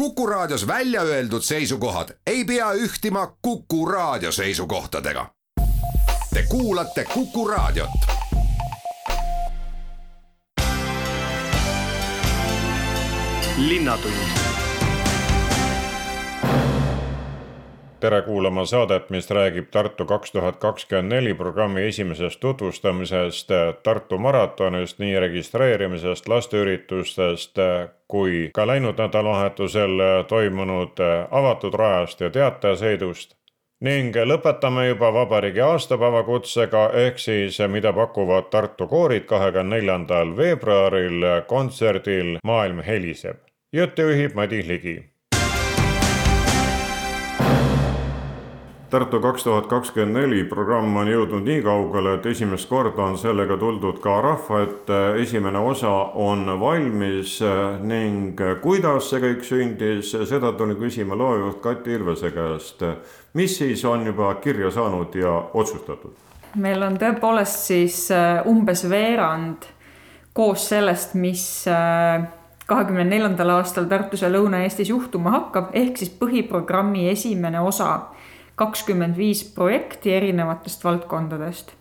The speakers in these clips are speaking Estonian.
Kuku Raadios välja öeldud seisukohad ei pea ühtima Kuku Raadio seisukohtadega. Te kuulate Kuku Raadiot. tere kuulama saadet, mis räägib Tartu kaks tuhat kakskümmend neli programmi esimesest tutvustamisest, Tartu maratonist, nii registreerimisest, lasteüritustest kui ka läinud nädalavahetusel toimunud avatud rajast ja teatajasõidust ning lõpetame juba vabariigi aastapäeva kutsega, ehk siis mida pakuvad Tartu koorid kahekümne neljandal veebruaril kontserdil Maailm heliseb. jutti juhib Madis Ligi Tartu kaks tuhat kakskümmend neli programm on jõudnud nii kaugele, et esimest korda on sellega tuldud ka rahva ette, esimene osa on valmis ning kuidas see kõik sündis, seda tuli küsima loojuht Kati Ilvese käest. mis siis on juba kirja saanud ja otsustatud? meil on tõepoolest siis äh, umbes veerand koos sellest, mis äh, kahekümne neljandal aastal Tartus ja Lõuna-Eestis juhtuma hakkab, ehk siis põhiprogrammi esimene osa kakskümmend viis projekti erinevatest valdkondadest.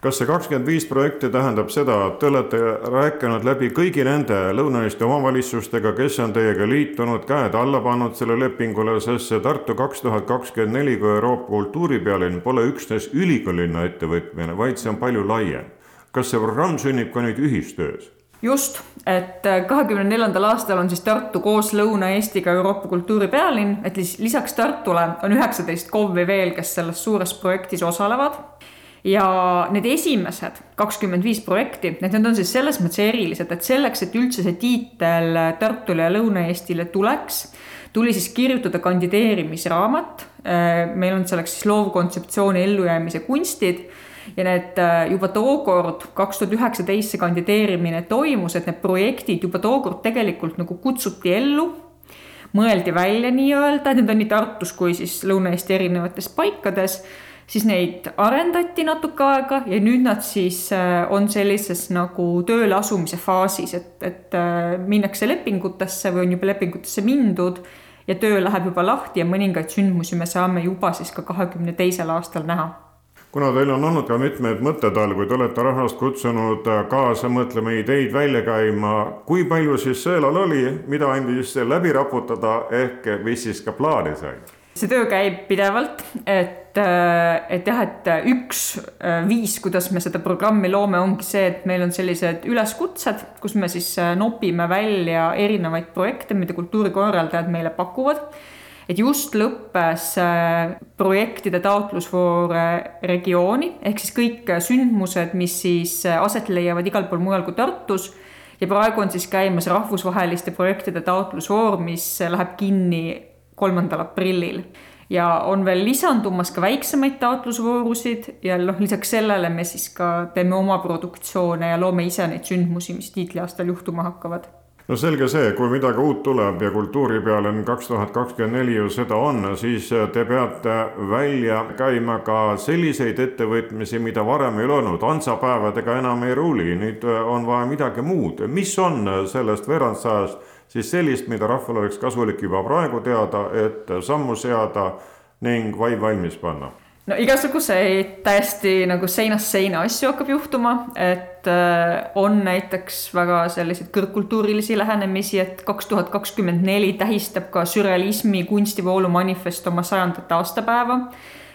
kas see kakskümmend viis projekti tähendab seda, et te olete rääkinud läbi kõigi nende Lõuna-Eesti omavalitsustega, kes on teiega liitunud, käed alla pannud selle lepingule, sest see Tartu kaks tuhat kakskümmend neli kui Euroopa kultuuripealinn pole üksnes ülikoolina ettevõtmine, vaid see on palju laiem. kas see programm sünnib ka nüüd ühistöös? Just, et äh, kahekümne neljandal aastal on siis Tartu koos Lõuna-Eestiga Euroopa kultuuripealinn, et lisaks Tartule on üheksateist KOV-i veel, kes selles suures projektis osalevad. ja need esimesed kakskümmend viis projekti, et need on siis selles mõttes erilised, et selleks, et üldse see tiitel Tartule ja Lõuna-Eestile tuleks, tuli siis kirjutada kandideerimisraamat. Äh, meil on selleks siis loovkontseptsiooni ellujäämise kunstid ja need äh, juba tookord, kaks tuhat üheksateist see kandideerimine toimus, et need projektid juba tookord tegelikult nagu kutsuti ellu. Mõeldi välja nii-öelda, need on nii Tartus kui siis Lõuna-Eesti erinevates paikades, siis neid arendati natuke aega ja nüüd nad siis äh, on sellises nagu tööle asumise faasis, et, et äh, minnakse lepingutesse või on juba lepingutesse mindud ja töö läheb juba lahti ja mõningaid sündmusi me saame juba siis ka kahekümne teisel aastal näha kuna teil on olnud ka mitmeid mõttetalguid, olete rahvast kutsunud kaasa mõtlema, ideid välja käima, kui palju siis sõelal oli, mida andis läbi raputada, ehk mis siis ka plaani sai? see töö käib pidevalt, et, et jah, et üks viis, kuidas me seda programmi loome, ongi see, et meil on sellised üleskutsed, kus me siis nopime välja erinevaid projekte, mida kultuurikorraldajad meile pakuvad et just lõppes äh, projektide taotlusvoor äh, regiooni ehk siis kõik äh, sündmused, mis siis aset leiavad igal pool mujal kui Tartus. ja praegu on siis käimas rahvusvaheliste projektide taotlusvoor, mis läheb kinni kolmandal aprillil ja on veel lisandumas ka väiksemaid taotlusvoorusid ja noh, lisaks sellele me siis ka teeme oma produktsioone ja loome ise neid sündmusi, mis tiitliaastal juhtuma hakkavad no selge see, kui midagi uut tuleb ja kultuuri peale on kaks tuhat kakskümmend neli ju seda on, siis te peate välja käima ka selliseid ettevõtmisi, mida varem ei ole olnud, Hansapäevadega enam ei ruuli, nüüd on vaja midagi muud. mis on sellest veerandsajast siis sellist, mida rahval oleks kasulik juba praegu teada, et sammu seada ning vaid valmis panna? No igasuguseid täiesti nagu seinast seina asju hakkab juhtuma, et äh, on näiteks väga selliseid kõrgkultuurilisi lähenemisi, et kaks tuhat kakskümmend neli tähistab ka sürrealismi kunstivoolu manifest oma sajandat aastapäeva.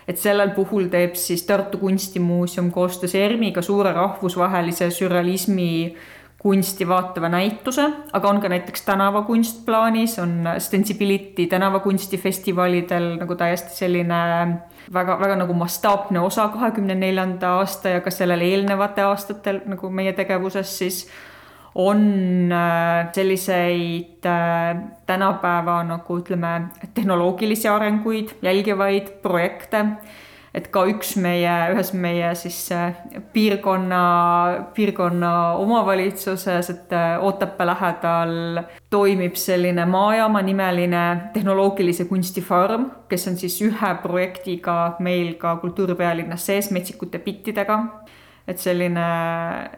et sellel puhul teeb siis Tartu Kunstimuuseum koostöös ERMiga suure rahvusvahelise sürrealismi kunsti vaatava näituse, aga on ka näiteks tänavakunst plaanis, on Stensibility tänavakunstifestivalidel nagu täiesti selline väga-väga nagu mastaapne osa kahekümne neljanda aasta ja ka sellele eelnevatel aastatel nagu meie tegevuses siis on äh, selliseid äh, tänapäeva nagu ütleme, tehnoloogilisi arenguid jälgivaid projekte et ka üks meie, ühes meie siis äh, piirkonna, piirkonna omavalitsuses, et äh, Otepää lähedal toimib selline Maajaama nimeline tehnoloogilise kunsti farm, kes on siis ühe projektiga meil ka kultuuripealinnas sees metsikute bittidega et selline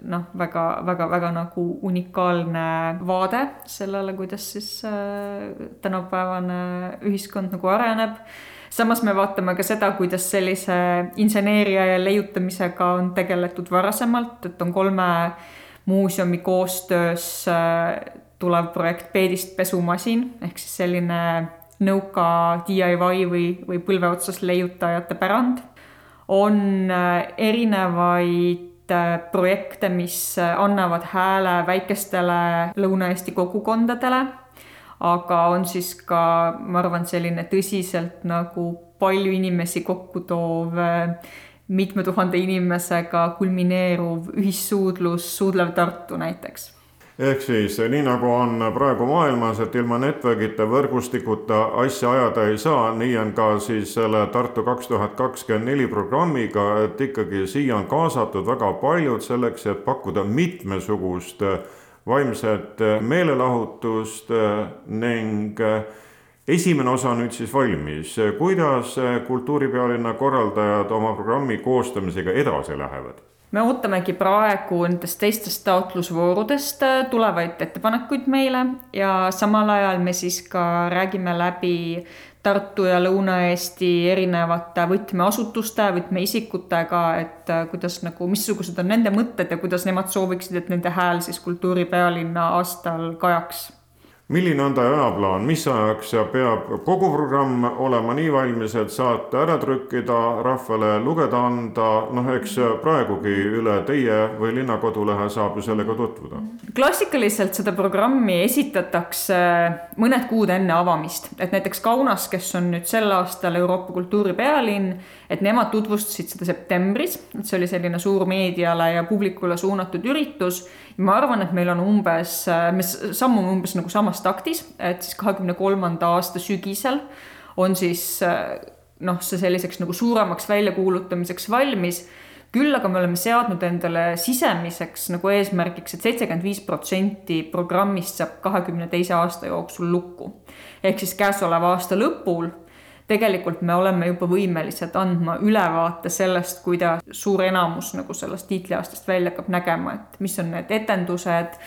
noh, väga, väga, väga nagu unikaalne vaade sellele, kuidas siis äh, tänapäevane ühiskond nagu areneb samas me vaatame ka seda, kuidas sellise inseneeria ja leiutamisega on tegeletud varasemalt, et on kolme muuseumi koostöös äh, tulev projekt Peedist pesumasin ehk siis selline nõuka DIY või, või põlve otsas leiutajate pärand. on äh, erinevaid äh, projekte, mis annavad hääle väikestele Lõuna-Eesti kogukondadele aga on siis ka, ma arvan, selline tõsiselt nagu palju inimesi kokku toov mitme tuhande inimesega kulmineeruv ühissuudlus Suudlev Tartu näiteks. Ehk siis nii nagu on praegu maailmas, et ilma network'ita, võrgustikuta asja ajada ei saa, nii on ka siis selle Tartu kaks tuhat kakskümmend neli programmiga, et ikkagi siia on kaasatud väga paljud selleks, et pakkuda mitmesugust äh, vaimset äh, meelelahutust äh, ning äh, esimene osa nüüd siis valmis. kuidas kultuuripealinna korraldajad oma programmi koostamisega edasi lähevad? me ootamegi praegu nendest teistest taotlusvoorudest tulevaid ettepanekuid meile ja samal ajal me siis ka räägime läbi Tartu ja Lõuna-Eesti erinevate võtmeasutuste, võtmeisikutega, et äh, kuidas nagu, missugused on nende mõtted ja kuidas nemad sooviksid, et nende hääl siis kultuuripealinna aastal kajaks milline on ta ajaplaan, mis ajaks peab kogu programm olema nii valmis, et saate ära trükkida, rahvale lugeda anda, noh, eks praegugi üle teie või linna kodulehe saab ju sellega tutvuda. klassikaliselt seda programmi esitatakse mõned kuud enne avamist, et näiteks Kaunas, kes on nüüd sel aastal Euroopa kultuuripealinn, et nemad tutvustasid seda septembris, et see oli selline suur meediale ja publikule suunatud üritus. Ma arvan, et meil on umbes, me sammume umbes nagu samas taktis, et siis kahekümne kolmanda aasta sügisel on siis noh, see selliseks nagu suuremaks väljakuulutamiseks valmis. küll aga me oleme seadnud endale sisemiseks nagu eesmärgiks et, et seitsekümmend viis protsenti programmist saab kahekümne teise aasta jooksul lukku. ehk siis käesoleva aasta lõpul tegelikult me oleme juba võimelised andma ülevaate sellest, kuidas suur enamus nagu sellest tiitliaastast välja hakkab nägema, et mis on need etendused,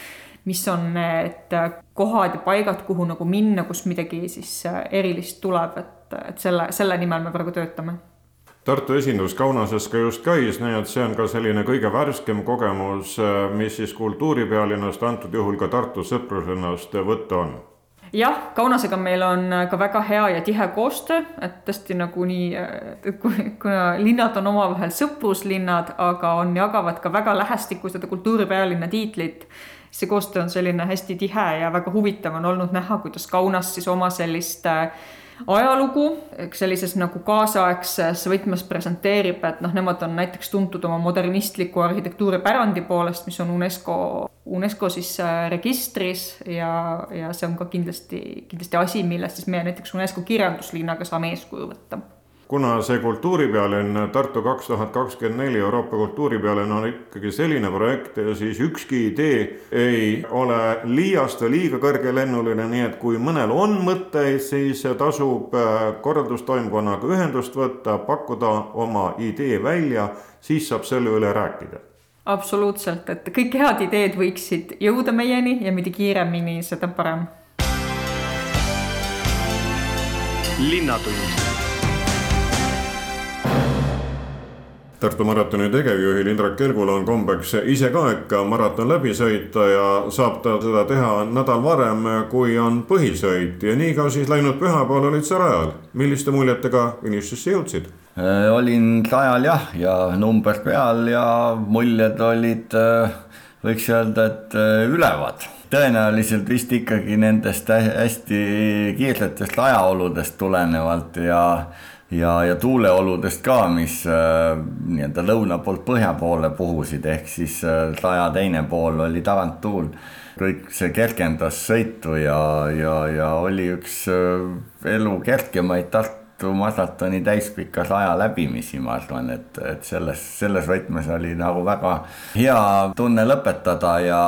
mis on need kohad ja paigad, kuhu nagu minna, kus midagi siis erilist tuleb, et, et selle, selle nimel me praegu töötame Tartu esindus Kaunases ka just käis, nii et see on ka selline kõige värskem kogemus, mis siis kultuuripealinnast, antud juhul ka Tartu sõpruslinnast võtta on jah, Kaunasega meil on äh, ka väga hea ja tihe koostöö, et tõesti nagu nii, äh, kuna linnad on omavahel sõpruslinnad, aga on, jagavad ka väga lähestikku seda kultuuripealinna tiitlit. See koostöö on selline hästi tihe ja väga huvitav on olnud näha, kuidas Kaunas siis oma sellist äh, ajalugu sellises nagu kaasaegses võtmes presenteerib, et noh, nemad on näiteks tuntud oma modernistliku arhitektuuripärandi poolest, mis on UNESCO, UNESCO siis äh, registris ja, ja see on ka kindlasti, kindlasti asi, millest siis meie näiteks UNESCO kirjanduslinnaga saame eeskuju võtta kuna see kultuuripealinn Tartu kaks tuhat kakskümmend neli Euroopa kultuuripealinn on ikkagi selline projekt, siis ükski idee ei ole liiast või liiga kõrgelennuline, nii et kui mõnel on mõtteid, siis tasub äh, korraldustoimkonnaga ühendust võtta, pakkuda oma idee välja, siis saab selle üle rääkida absoluutselt, et kõik head ideed võiksid jõuda meieni ja mida kiiremini, seda parem. linnatund Tartu maratoni tegevjuhil Indrek Kelgul on kombeks ise ka ikka maraton läbi sõita ja saab ta seda teha nädal varem, kui on põhisõit ja nii ka siis läinud pühapäeval olid sa rajal. milliste muljetega finišisse jõudsid? Äh, olin rajal jah, ja number peal ja muljed olid, äh, võiks öelda, et äh, ülevad tõenäoliselt vist ikkagi nendest hästi kiirsetest ajaoludest tulenevalt ja ja, ja tuuleoludest ka, mis äh, nii-öelda lõuna poolt põhja poole puhusid, ehk siis äh, raja teine pool oli tagantuul. kõik see kergendas sõitu ja, ja, ja oli üks äh, elu kergemaid Tartu Tartu maratoni täispika saja läbimisi, ma arvan, et, et selles, selles võtmes oli nagu väga hea tunne lõpetada ja,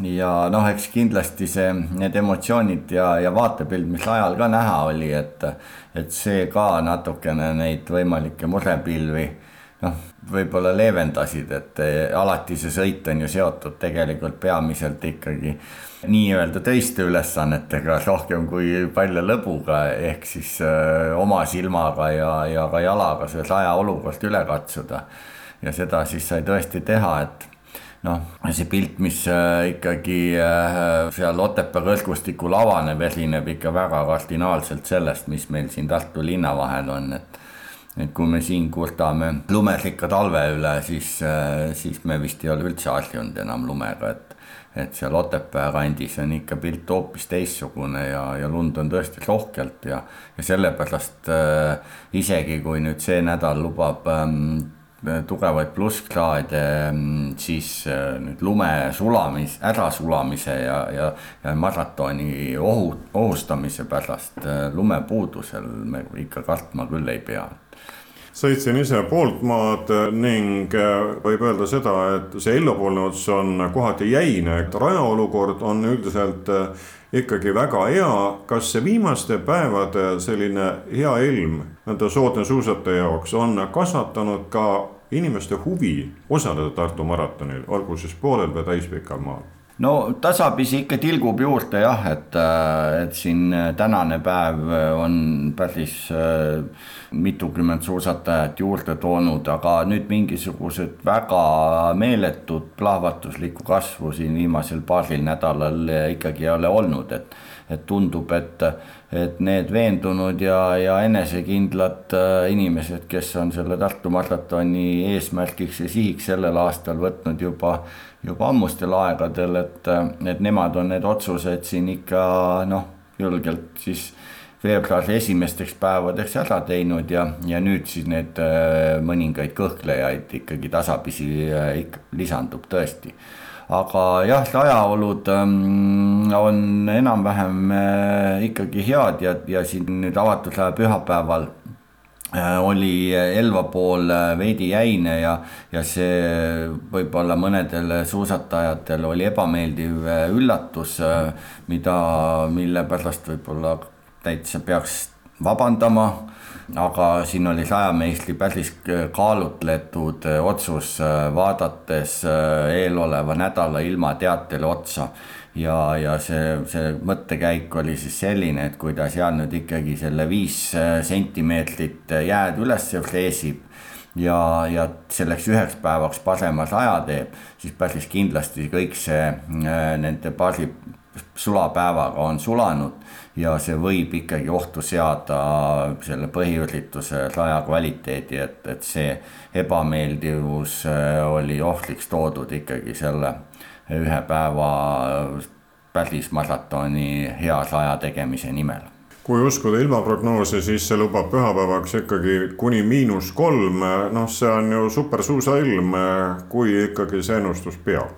ja noh, eks kindlasti see, need emotsioonid ja, ja vaatepilt, mis ajal ka näha oli, et, et see ka natukene neid võimalikke murepilvi noh, võib-olla leevendasid, et alati see sõit on ju seotud tegelikult peamiselt ikkagi nii-öelda töiste ülesannetega rohkem kui palja lõbuga, ehk siis öö, oma silmaga ja, ja ka jalaga see saja olukord üle katsuda. ja seda siis sai tõesti teha, et noh, see pilt, mis äh, ikkagi seal Otepää kõrgustikul avaneb, erineb ikka väga kardinaalselt sellest, mis meil siin Tartu linna vahel on, et et kui me siin kurdame lumerikka talve üle, siis, äh, siis me vist ei ole üldse harjunud enam lumega, et et seal Otepää kandis on ikka pilt hoopis teistsugune ja, ja lund on tõesti rohkelt ja, ja sellepärast äh, isegi kui nüüd see nädal lubab ähm, tugevaid plusskraade, mm, siis äh, nüüd lume sulamis, ärasulamise ja, ja, ja maratoni ohu, ohustamise pärast äh, lumepuudusel me ikka kartma küll ei pea. Sõitsin ise poolt maad ning äh, võib öelda seda, et see Ello-poolne ots on kohati jäine, et rajaolukord on üldiselt ikkagi väga hea. kas see viimaste päevade selline hea ilm nende soodne suusataja jaoks on kasvatanud ka inimeste huvi osaleda Tartu maratonil, olgu siis poolel või täispikal maal? No tasapisi ikka tilgub juurde jah, et, et siin tänane päev on päris äh, mitukümmend suusatajat juurde toonud, aga nüüd mingisugused väga meeletut plahvatuslikku kasvu siin viimasel paaril nädalal ikkagi ei ole olnud, et et tundub, et, et need veendunud ja, ja enesekindlad äh, inimesed, kes on selle Tartu maratoni eesmärgiks ja sihiks sellel aastal võtnud juba, juba ammustel aegadel, et, et nemad on need otsused siin ikka noh, julgelt siis veebruari esimesteks päevadeks ära teinud ja, ja nüüd siis need äh, mõningaid kõhklejaid ikkagi tasapisi äh, ikka lisandub tõesti aga jah, rajaolud ähm, on enam-vähem äh, ikkagi head ja, ja siin nüüd avatud aja pühapäeval. Äh, oli Elva pool äh, veidi jäine ja, ja see võib-olla mõnedele suusatajatele oli ebameeldiv üllatus, mida, mille pärast võib-olla täitsa peaks vabandama aga siin oli sajameistri päris kaalutletud äh, otsus, äh, vaadates äh, eeloleva nädala ilmateatele otsa. ja, ja see, see mõttekäik oli siis selline, et kui ta seal nüüd ikkagi selle viis sentimeetrit jääd üles freesib ja, ja selleks üheks päevaks parema saja teeb, siis päris kindlasti kõik see nende paari sulapäevaga on sulanud ja see võib ikkagi ohtu seada selle põhiürituse raja kvaliteedi, et, et see ebameeldivus äh, oli ohvriks toodud ikkagi selle ühe päeva päris maratoni hea saja tegemise nimel kui uskuda ilmaprognoosi, siis see lubab pühapäevaks ikkagi kuni miinus kolm, noh, see on ju supersuusailm, kui ikkagi see ennustus peab.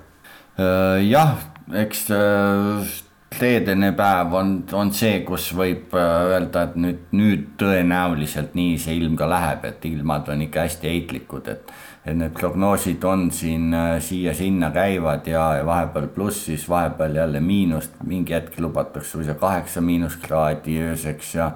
Äh, jah, eks äh, reedene päev on, on see, kus võib äh, öelda, et nüüd, nüüd tõenäoliselt nii see ilm ka läheb, et ilmad on ikka hästi heitlikud, et. et need prognoosid on siin äh, siia-sinna käivad ja, vahepeal plussis, vahepeal jälle miinust, mingi hetk lubatakse suisa kaheksa miinuskraadi ööseks ja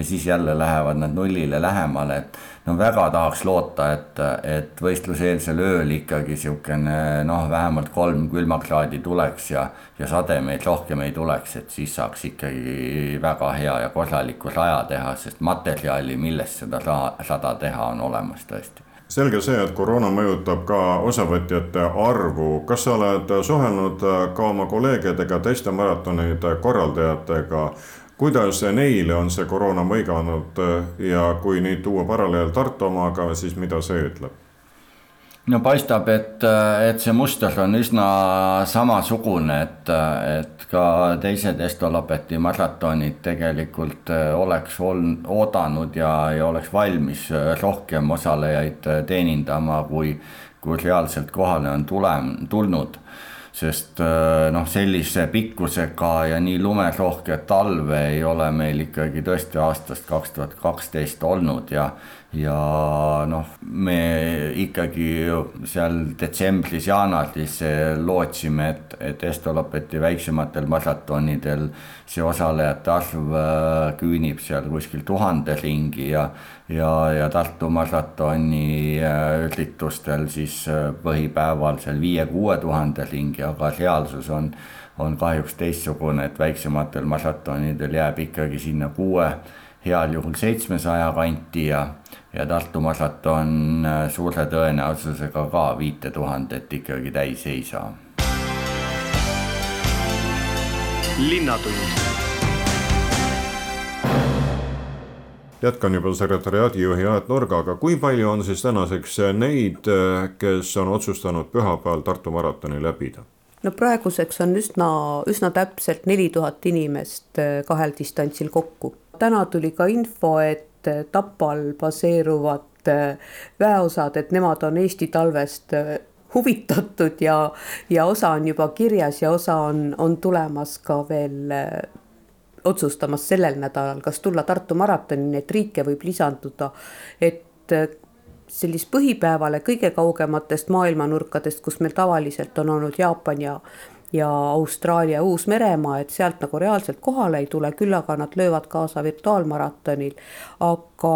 ja siis jälle lähevad nad nullile lähemale, et no väga tahaks loota, et, et võistluseelsel ööl ikkagi niisugune noh, vähemalt kolm külmakraadi tuleks ja, ja sademeid rohkem ei tuleks, et siis saaks ikkagi väga hea ja korraliku raja teha, sest materjali, millest seda sada teha, on olemas tõesti. Selge see, et koroona mõjutab ka osavõtjate arvu. kas sa oled suhelnud ka oma kolleegidega, teiste maratonide korraldajatega kuidas neile on see koroona mõiganud ja kui nüüd tuua paralleel Tartu omaga, siis mida see ütleb? no paistab, et, et see muster on üsna samasugune, et, et ka teised Estolabeti maratonid tegelikult oleks olnud, oodanud ja, ja oleks valmis rohkem osalejaid teenindama, kui, kui reaalselt kohale on tulem-, tulnud sest äh, noh, sellise pikkusega ja nii lumerohket talve ei ole meil ikkagi tõesti aastast kaks tuhat kaksteist olnud ja ja noh, me ikkagi seal detsembris-jaanuaris lootsime, et, et Estolopeti väiksematel maratonidel see osalejate arv äh, küünib seal kuskil tuhande ringi ja ja, ja Tartu maratoni äh, üritustel siis põhipäeval seal viie-kuue tuhande ringi, aga reaalsus on, on kahjuks teistsugune, et väiksematel maratonidel jääb ikkagi sinna kuue heal juhul seitsmesaja kanti ja, ja Tartu maraton äh, suure tõenäosusega ka viite tuhandet ikkagi täis ei saa. linnatund jätkan juba sekretäriaadijuhi Aet Nurgaga, kui palju on siis tänaseks neid, kes on otsustanud pühapäeval Tartu maratoni läbida? no praeguseks on üsna, üsna täpselt neli tuhat inimest äh, kahel distantsil kokku täna tuli ka info, et Tapal baseeruvad äh, väeosad, et nemad on Eesti talvest äh, huvitatud ja, ja osa on juba kirjas ja osa on, on tulemas ka veel otsustamas sellel nädalal, kas tulla Tartu maratonini, et riike võib lisanduda, et sellist põhipäevale kõige kaugematest maailmanurkadest, kus meil tavaliselt on olnud Jaapan ja ja Austraalia, Uus-Meremaa, et sealt nagu reaalselt kohale ei tule, küll aga nad löövad kaasa virtuaalmaratonil. aga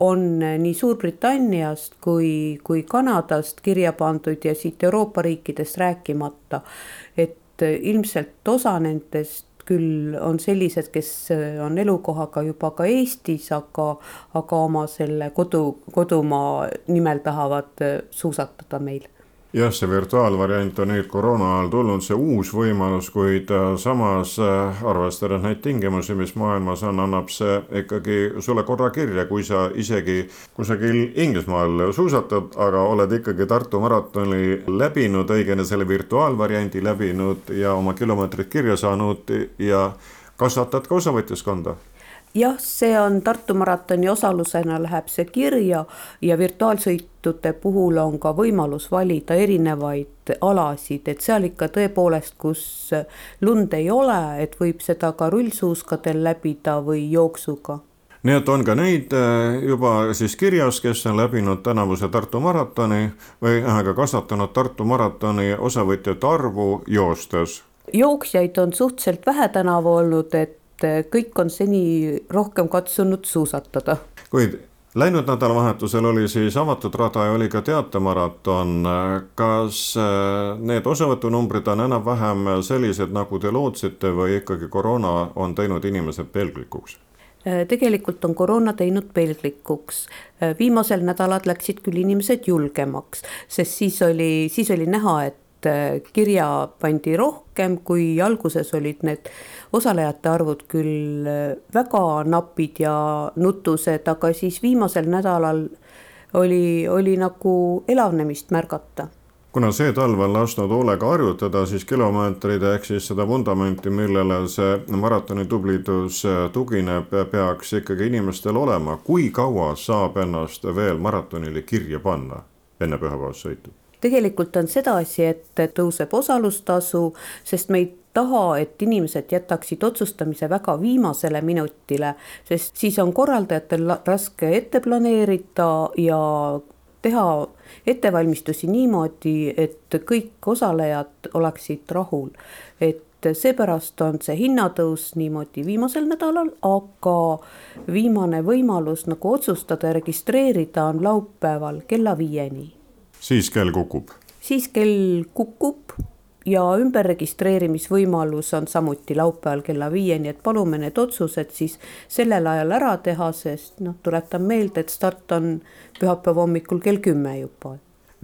on nii Suurbritanniast kui, kui Kanadast kirja pandud ja siit Euroopa riikidest rääkimata, et ilmselt osa nendest küll on sellised, kes on elukohaga juba ka Eestis, aga, aga oma selle kodu, kodumaa nimel tahavad suusatada meil jah, see virtuaalvariant on nüüd koroona ajal tulnud, see uus võimalus, kuid äh, samas äh, arvestades neid tingimusi, mis maailmas on, annab see ikkagi sulle korra kirja, kui sa isegi kusagil Inglismaal suusatad, aga oled ikkagi Tartu maratoni läbinud, õigemini selle virtuaalvariandi läbinud ja oma kilomeetrid kirja saanud ja kasvatad ka osavõtjaskonda jah, see on Tartu maratoni osalusena läheb see kirja ja virtuaalsõitude puhul on ka võimalus valida erinevaid alasid, et seal ikka tõepoolest, kus lund ei ole, et võib seda ka rullsuuskadel läbida või jooksuga nii et on ka neid äh, juba siis kirjas, kes on läbinud tänavuse Tartu maratoni või ühesõnaga kasvatanud Tartu maratoni osavõtjate arvu joostes. jooksjaid on suhteliselt vähe tänavu olnud, et et kõik on seni rohkem katsunud suusatada. kuid läinud nädalavahetusel oli siis avatud rada ja oli ka teatemaraton. kas äh, need osavõtunumbrid on enam-vähem sellised, nagu te lootsite või ikkagi koroona on teinud inimesed pelglikuks? Äh, tegelikult on koroona teinud pelglikuks. Viimasel nädalal läksid küll inimesed julgemaks, sest siis oli, siis oli näha, et kirja pandi rohkem, kui alguses olid need osalejate arvud küll äh, väga napid ja nutused, aga siis viimasel nädalal oli, oli nagu elavnemist märgata kuna see talv on lasknud hoolega harjutada, siis kilomeetrid ehk siis seda vundamenti, millele see maratoni tublidus äh, tugineb, peaks ikkagi inimestel olema. kui kaua saab ennast veel maratonile kirja panna enne pühapäevast sõitu? Tegelikult on sedasi, et tõuseb osalustasu, sest me ei taha, et inimesed jätaksid otsustamise väga viimasele minutile, sest siis on korraldajatel raske ette planeerida ja teha ettevalmistusi niimoodi, et kõik osalejad oleksid rahul. et seepärast on see hinnatõus niimoodi viimasel nädalal, aga viimane võimalus nagu otsustada ja registreerida on laupäeval kella viieni. Siis kell kukub? siis kell kukub ja ümberregistreerimisvõimalus on samuti laupäeval kella viieni, et palume need otsused siis sellel ajal ära teha, sest noh, tuletan meelde, et start on pühapäeva hommikul kell kümme juba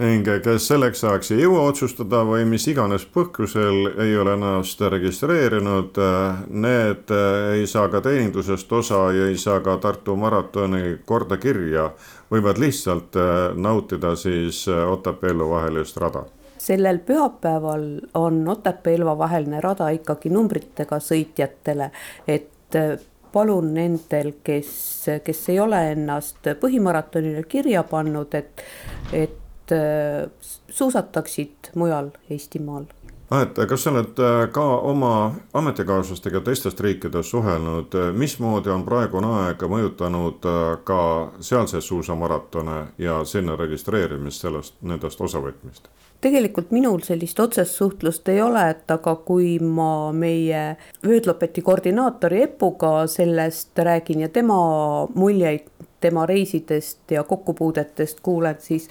ning kes selleks ajaks ei jõua otsustada või mis iganes põhjusel ei ole ennast registreerinud, need ei saa ka teenindusest osa ja ei saa ka Tartu maratoni korda kirja, võivad lihtsalt nautida siis Otepää-Ellu vahelist rada. Sellel pühapäeval on Otepää-Elva vaheline rada ikkagi numbritega sõitjatele, et äh, palun nendel, kes, kes ei ole ennast põhimaratonile kirja pannud, et, et äh, suusataksid mujal Eestimaal Aet, kas sa oled äh, ka oma ametikaaslastega teistest riikidest suhelnud, mismoodi on praegune aeg mõjutanud äh, ka sealseid suusamaratone ja sinna registreerimist, sellest, nendest osavõtmist? tegelikult minul sellist otsest suhtlust ei ole, et aga kui ma meie vöödlopeti koordinaatori Epuga sellest räägin ja tema muljeid tema reisidest ja kokkupuudetest kuulen, siis,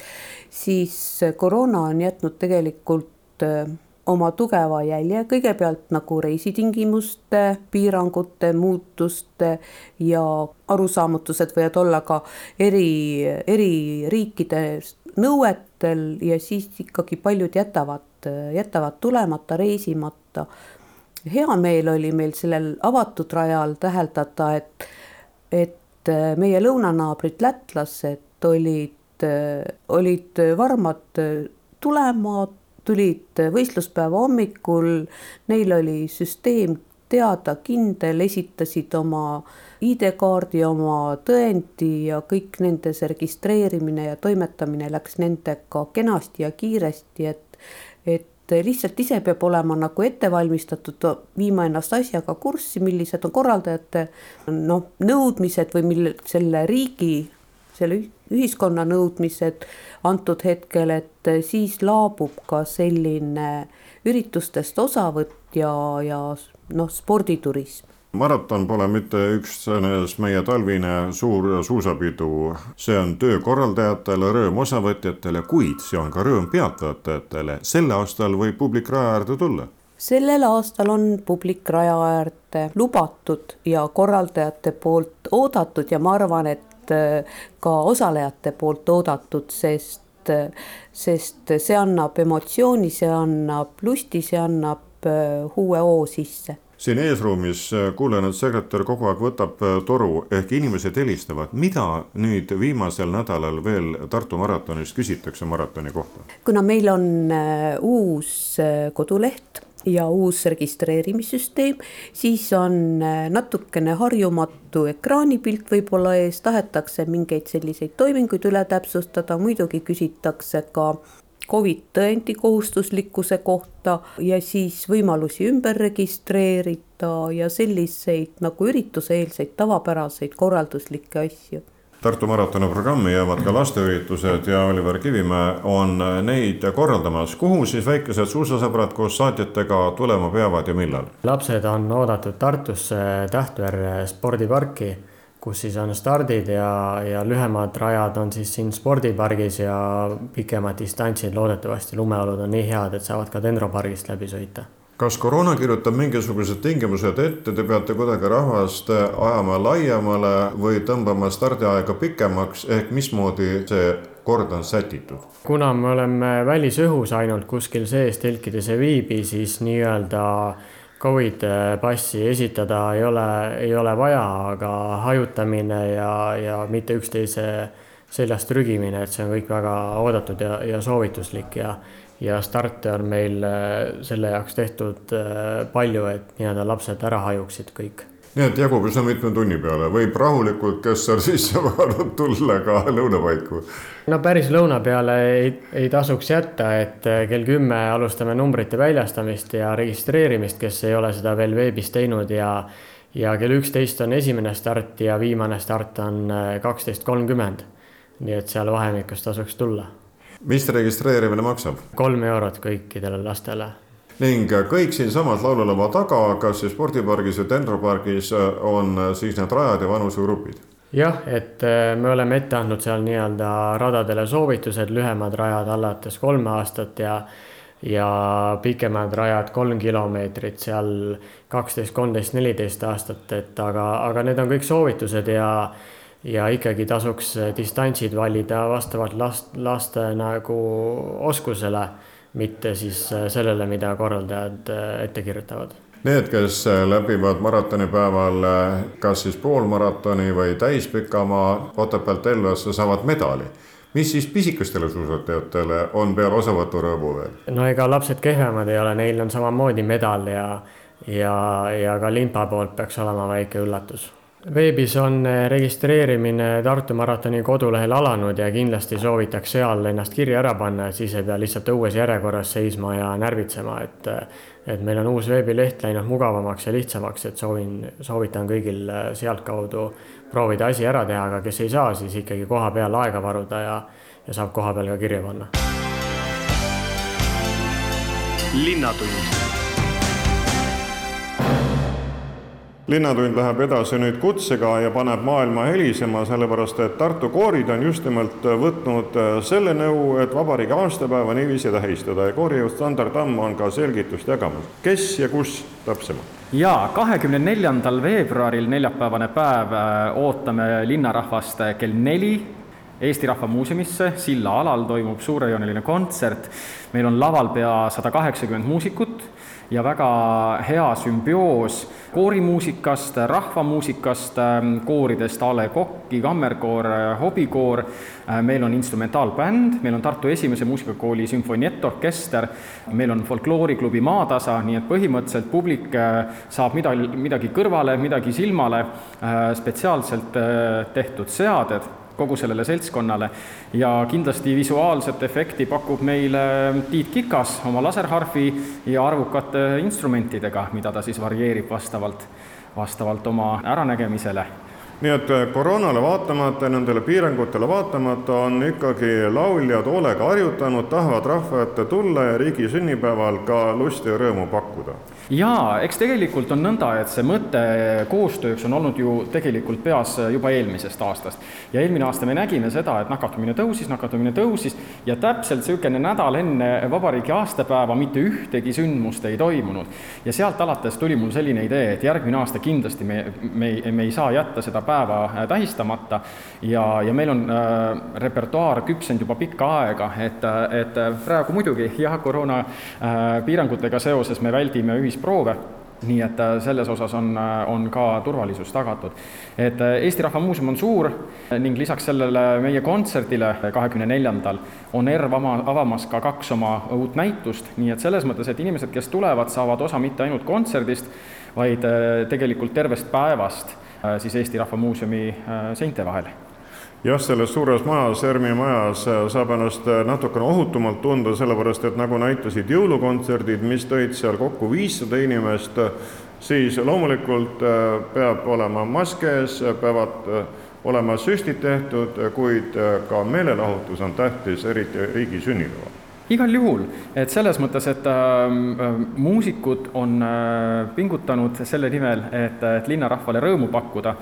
siis koroona on jätnud tegelikult äh, oma tugeva jälje, kõigepealt nagu reisitingimuste, piirangute, muutuste ja arusaamatused võivad olla ka eri, eri riikides nõuetel ja siis ikkagi paljud jätavad, jätavad tulemata, reisimata. hea meel oli meil sellel avatud rajal täheldada, et, et meie lõunanaabrid lätlased olid, olid varmad tulema, tulid võistluspäeva hommikul, neil oli süsteem teada, kindel, esitasid oma ID-kaardi, oma tõendi ja kõik nendes registreerimine ja toimetamine läks nendega kenasti ja kiiresti, et, et lihtsalt ise peab olema nagu ette valmistatud, viima ennast asjaga kurssi, millised on korraldajate noh, nõudmised või mille selle riigi selle ühiskonna nõudmised antud hetkel, et siis laabub ka selline üritustest osavõtt ja, ja noh, sporditurism. Maraton pole mitte üksnes meie talvine suur suusapidu, see on töö korraldajatele, rõõm osavõtjatele, kuid see on ka rõõm pealtvaatajatele. sel aastal võib publik raja äärde tulla. Sellel aastal on publik raja äärde lubatud ja korraldajate poolt oodatud ja ma arvan, et ka osalejate poolt oodatud, sest, äh, sest see annab emotsiooni, see annab lusti, see annab äh, uue hoo sisse siin eesruumis kuulen, et sekretär kogu aeg võtab toru ehk inimesed helistavad, mida nüüd viimasel nädalal veel Tartu maratonis küsitakse maratoni kohta? kuna meil on uus koduleht ja uus registreerimissüsteem, siis on äh, natukene harjumatu ekraanipilt võib-olla ees, tahetakse mingeid selliseid toiminguid üle täpsustada, muidugi küsitakse ka Covid tõendi kohustuslikkuse kohta ja siis võimalusi ümber registreerida ja selliseid nagu ürituseelseid tavapäraseid korralduslikke asju Tartu maratoni programmi jäävad ka lasteüritused ja Oliver Kivimäe on neid korraldamas. kuhu siis väikesed suusasõbrad koos saatjatega tulema peavad ja millal? lapsed on oodatud Tartusse Tähtveere spordiparki, kus siis on stardid ja, ja lühemad rajad on siis siin spordipargis ja pikemad distantsid loodetavasti lumeolud on nii head, et saavad ka Dendropargist läbi sõita kas koroona kirjutab mingisugused tingimused ette, te peate kuidagi rahvast ajama laiemale või tõmbama stardiaega pikemaks, ehk mismoodi see kord on sätitud? kuna me oleme välisõhus ainult kuskil sees telkides ei viibi, siis nii-öelda Covid passi esitada ei ole, ei ole vaja, aga hajutamine ja, ja mitte üksteise seljast trügimine, et see on kõik väga oodatud ja, ja soovituslik ja ja starte on meil äh, selle jaoks tehtud äh, palju, et nii-öelda lapsed ära hajuksid kõik nii et jagub üsna mitme tunni peale, võib rahulikult, kes seal sisse vaadanud, tulla ka lõunapaiku? no päris lõuna peale ei, ei tasuks jätta, et äh, kell kümme alustame numbrite väljastamist ja registreerimist, kes ei ole seda veel veebis teinud ja ja kell üksteist on esimene start ja viimane start on kaksteist kolmkümmend. nii et seal vahemikus tasuks tulla mis registreerimine maksab? kolm eurot kõikidele lastele ning kõik siinsamas laululava taga, kas siis spordipargis või Dendropargis on siis need rajad ja vanusegrupid? jah, et äh, me oleme ette andnud seal nii-öelda radadele soovitused, lühemad rajad alates kolme aastat ja ja pikemad rajad kolm kilomeetrit seal kaksteist, kolmteist, neliteist aastat, et aga, aga need on kõik soovitused ja ja ikkagi tasuks eh, distantsid valida vastavalt last, laste nagu oskusele, mitte siis eh, sellele, mida korraldajad eh, ette kirjutavad. Need, kes läbivad maratonipäeval kas siis poolmaratoni või täispikamaa Otepäält Elvasse, saavad medali mis siis pisikestele suusatajatele on peale osavõturõõmu veel? no ega lapsed kehvemad ei ole, neil on samamoodi medal ja, ja, ja ka limpa poolt peaks olema väike üllatus veebis on registreerimine Tartu maratoni kodulehel alanud ja kindlasti soovitaks seal ennast kirja ära panna, et siis ei pea lihtsalt õues järjekorras seisma ja närvitsema, et et meil on uus veebileht läinud mugavamaks ja lihtsamaks, et soovin, soovitan kõigil sealtkaudu proovida asi ära teha, aga kes ei saa, siis ikkagi koha peal aega varuda ja, ja saab koha peal ka kirja panna. linnatund linnatund läheb edasi nüüd kutsega ja paneb maailma helisema, sellepärast et Tartu koorid on just nimelt võtnud äh, selle nõu, et vabariigi aastapäeva niiviisi tähistada ja koorijuht Sander Tamm on ka selgitust jagamas. kes ja kus täpsemalt? jaa, kahekümne neljandal veebruaril, neljapäevane päev, äh, ootame linnarahvast kell neli Eesti Rahva Muuseumisse, Silla alal toimub suurejooneline kontsert. meil on laval pea sada kaheksakümmend muusikut ja väga hea sümbioos koorimuusikast, rahvamuusikast, ähm, kooridest A Le Coq'i, kammerkoor, äh, hobikoor, äh, meil on instrumentaalbänd, meil on Tartu Esimese Muusikakooli sümfoniettorkester, meil on folklooriklubi Maatasa, nii et põhimõtteliselt publik äh, saab midagi, midagi kõrvale, midagi silmale, spetsiaalselt tehtud seaded kogu sellele seltskonnale. Ja kindlasti visuaalset efekti pakub meile Tiit Kikas oma laserharfi ja arvukate instrumentidega, mida ta siis varieerib vastavalt, vastavalt oma äranägemisele. Nii et koroonale vaatamata, nendele piirangutele vaatamata on ikkagi lauljad hoolega harjutanud, tahavad rahva ette tulla ja riigi sünnipäeval ka lusti ja rõõmu pakkuda jaa, eks tegelikult on nõnda, et see mõte koostööks on olnud ju tegelikult peas juba eelmisest aastast. ja eelmine aasta me nägime seda, et nakatumine tõusis, nakatumine tõusis ja täpselt niisugune nädal enne vabariigi aastapäeva mitte ühtegi sündmust ei toimunud. ja sealt alates tuli mul selline idee, et järgmine aasta kindlasti me, me, me ei saa jätta seda päeva äh, tähistamata ja, ja meil on äh, repertuaar küpsenud juba pikka aega, et, et praegu muidugi jah, koroona äh, seoses me väldime ühis proove. Nii et äh, selles osas on, äh, on ka turvalisus tagatud. et äh, Eesti Rahva Muuseum on suur ning lisaks sellele meie kontserdile kahekümne neljandal on ERV ama, avamas ka kaks oma uut näitust, nii et selles mõttes, et inimesed, kes tulevad, saavad osa mitte ainult kontserdist, vaid tegelikult tervest päevast siis Eesti Rahva Muuseumi seinte vahel jah, selles suures majas, ERM-i majas äh, saab ennast äh, natukene ohutumalt tunda, sellepärast et nagu näitasid jõulukontserdid, mis tõid seal kokku viissada inimest, siis loomulikult äh, peab olema mask ees, peavad olema süstid tehtud, kuid ka meelelahutus on tähtis, eriti riigi sünnipäeval. Igal juhul, et selles mõttes, et äh, muusikud on äh, pingutanud selle nimel, et, et linnarahvale rõõmu pakkuda.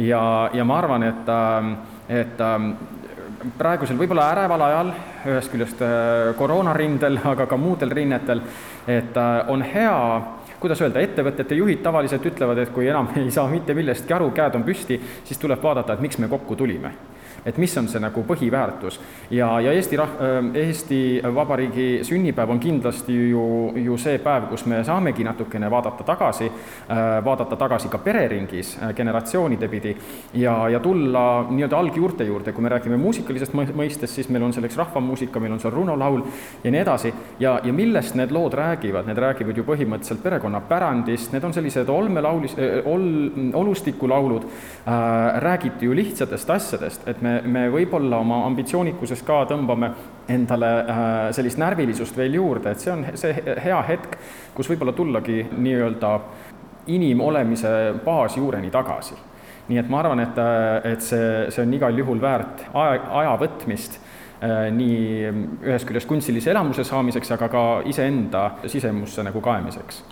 Ja, ja ma arvan, et äh, et ähm, praegusel võib-olla äreval ajal, ühest küljest äh, koroonarindel, aga ka muudel rinnetel, et äh, on hea kuidas öelda, ettevõtete juhid tavaliselt ütlevad, et kui enam ei saa mitte millestki aru, käed on püsti, siis tuleb vaadata, et miks me kokku tulime et mis on see nagu põhiväärtus. ja, ja Eesti rah-, äh, Eesti Vabariigi sünnipäev on kindlasti ju, ju see päev, kus me saamegi natukene vaadata tagasi, äh, vaadata tagasi ka pereringis äh, generatsioonide pidi ja, ja tulla nii-öelda algjuurte juurde, kui me räägime muusikalisest mõistest, siis meil on selleks rahvamuusika, meil on seal runolaul ja nii edasi, ja, ja millest need lood räägivad, need räägivad ju põhimõtteliselt perekonnapärandist, need on sellised olmelaulis, ol-, olustikulaulud äh,, räägiti ju lihtsatest asjadest, et me me võib-olla oma ambitsioonikuses ka tõmbame endale äh, sellist närvilisust veel juurde, et see on see hea hetk, kus võib-olla tullagi nii-öelda inimolemise baasjuureni tagasi. nii et ma arvan, et, äh, et see, see on igal juhul väärt aja, aja võtmist äh, nii ühest küljest kunstilise elamuse saamiseks, aga ka iseenda sisemusse nagu kaemiseks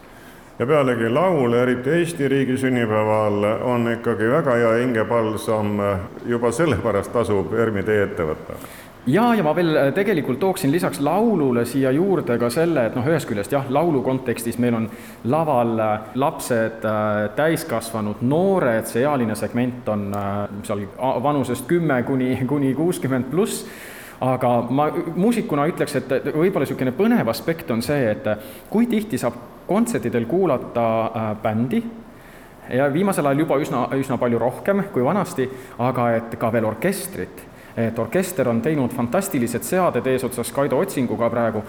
ja pealegi laul, eriti Eesti riigi sünnipäeval, on ikkagi väga hea hingepalsam, juba sellepärast tasub ERM-i tee ette võtta. Ja, ja ma veel äh, tegelikult tooksin lisaks laulule siia juurde ka selle, et noh, ühest küljest jah, laulu kontekstis meil on laval äh, lapsed, äh, täiskasvanud, noored, see ealine segment on seal vanusest kümme kuni, kuni kuuskümmend pluss. Aga ma muusikuna ütleks, et võib-olla niisugune põnev aspekt on see, et kui tihti saab kontsertidel kuulata äh, bändi. Ja viimasel ajal juba üsna, üsna palju rohkem kui vanasti, aga et ka veel orkestrit et orkester on teinud fantastilised seaded eesotsas Kaido Otsinguga praegu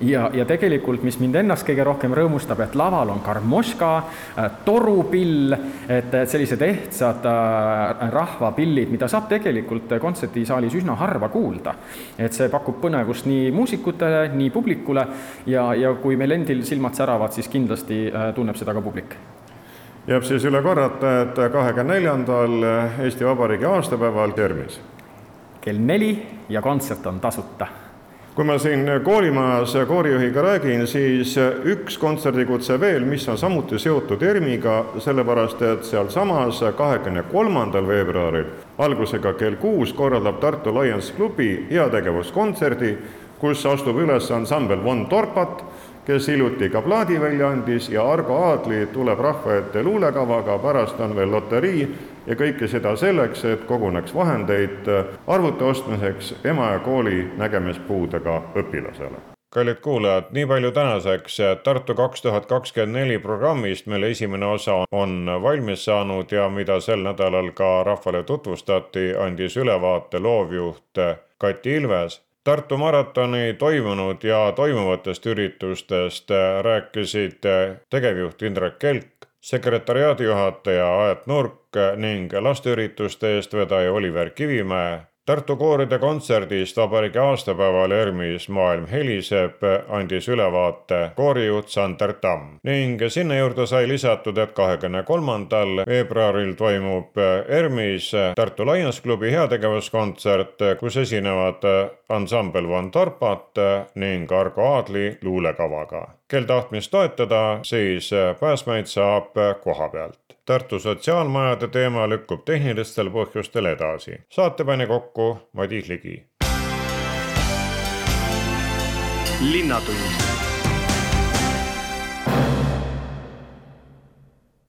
ja, ja tegelikult, mis mind ennast kõige rohkem rõõmustab, et laval on karmoška, torupill, et sellised ehtsad rahvapillid, mida saab tegelikult kontserdisaalis üsna harva kuulda. et see pakub põnevust nii muusikutele, nii publikule ja, ja kui meil endil silmad säravad, siis kindlasti tunneb seda ka publik jääb siis üle korrata, et kahekümne neljandal Eesti Vabariigi aastapäeval Termis. Kell neli ja kontsert on tasuta. kui ma siin koolimajas koorijuhiga räägin, siis üks kontserdikutse veel, mis on samuti seotud ERM-iga, sellepärast et sealsamas kahekümne kolmandal veebruaril algusega kell kuus korraldab Tartu Lions klubi heategevuskontserdi, kus astub üles ansambel Von Torpat kes hiljuti ka plaadi välja andis ja Argo Aadli tuleb rahva ette luulekavaga, pärast on veel loterii ja kõike seda selleks, et koguneks vahendeid arvuti ostmiseks ema ja kooli nägemispuudega õpilasele. Kallid kuulajad, nii palju tänaseks Tartu kaks tuhat kakskümmend neli programmist, mille esimene osa on valmis saanud ja mida sel nädalal ka rahvale tutvustati, andis ülevaate loovjuht Kati Ilves Tartu maratoni toimunud ja toimuvatest üritustest rääkisid tegevjuht Indrek Kelk, sekretäriaadi juhataja Aet Nurk ning lasteürituste eestvedaja Oliver Kivimäe Tartu kooride kontserdist vabariigi aastapäeval ERMis Maailm heliseb andis ülevaate koorijuht Sander Tamm ning sinna juurde sai lisatud, et kahekümne kolmandal veebruaril toimub ERMis Tartu Lions klubi heategevuskontsert, kus esinevad ansambel Von Tarpat ning Argo Aadli luulekavaga. kel tahtmist toetada, siis pääsmeid saab koha pealt. Tartu sotsiaalmajade teema lükkub tehnilistel põhjustel edasi. saate pani kokku Madis Ligi. linnatund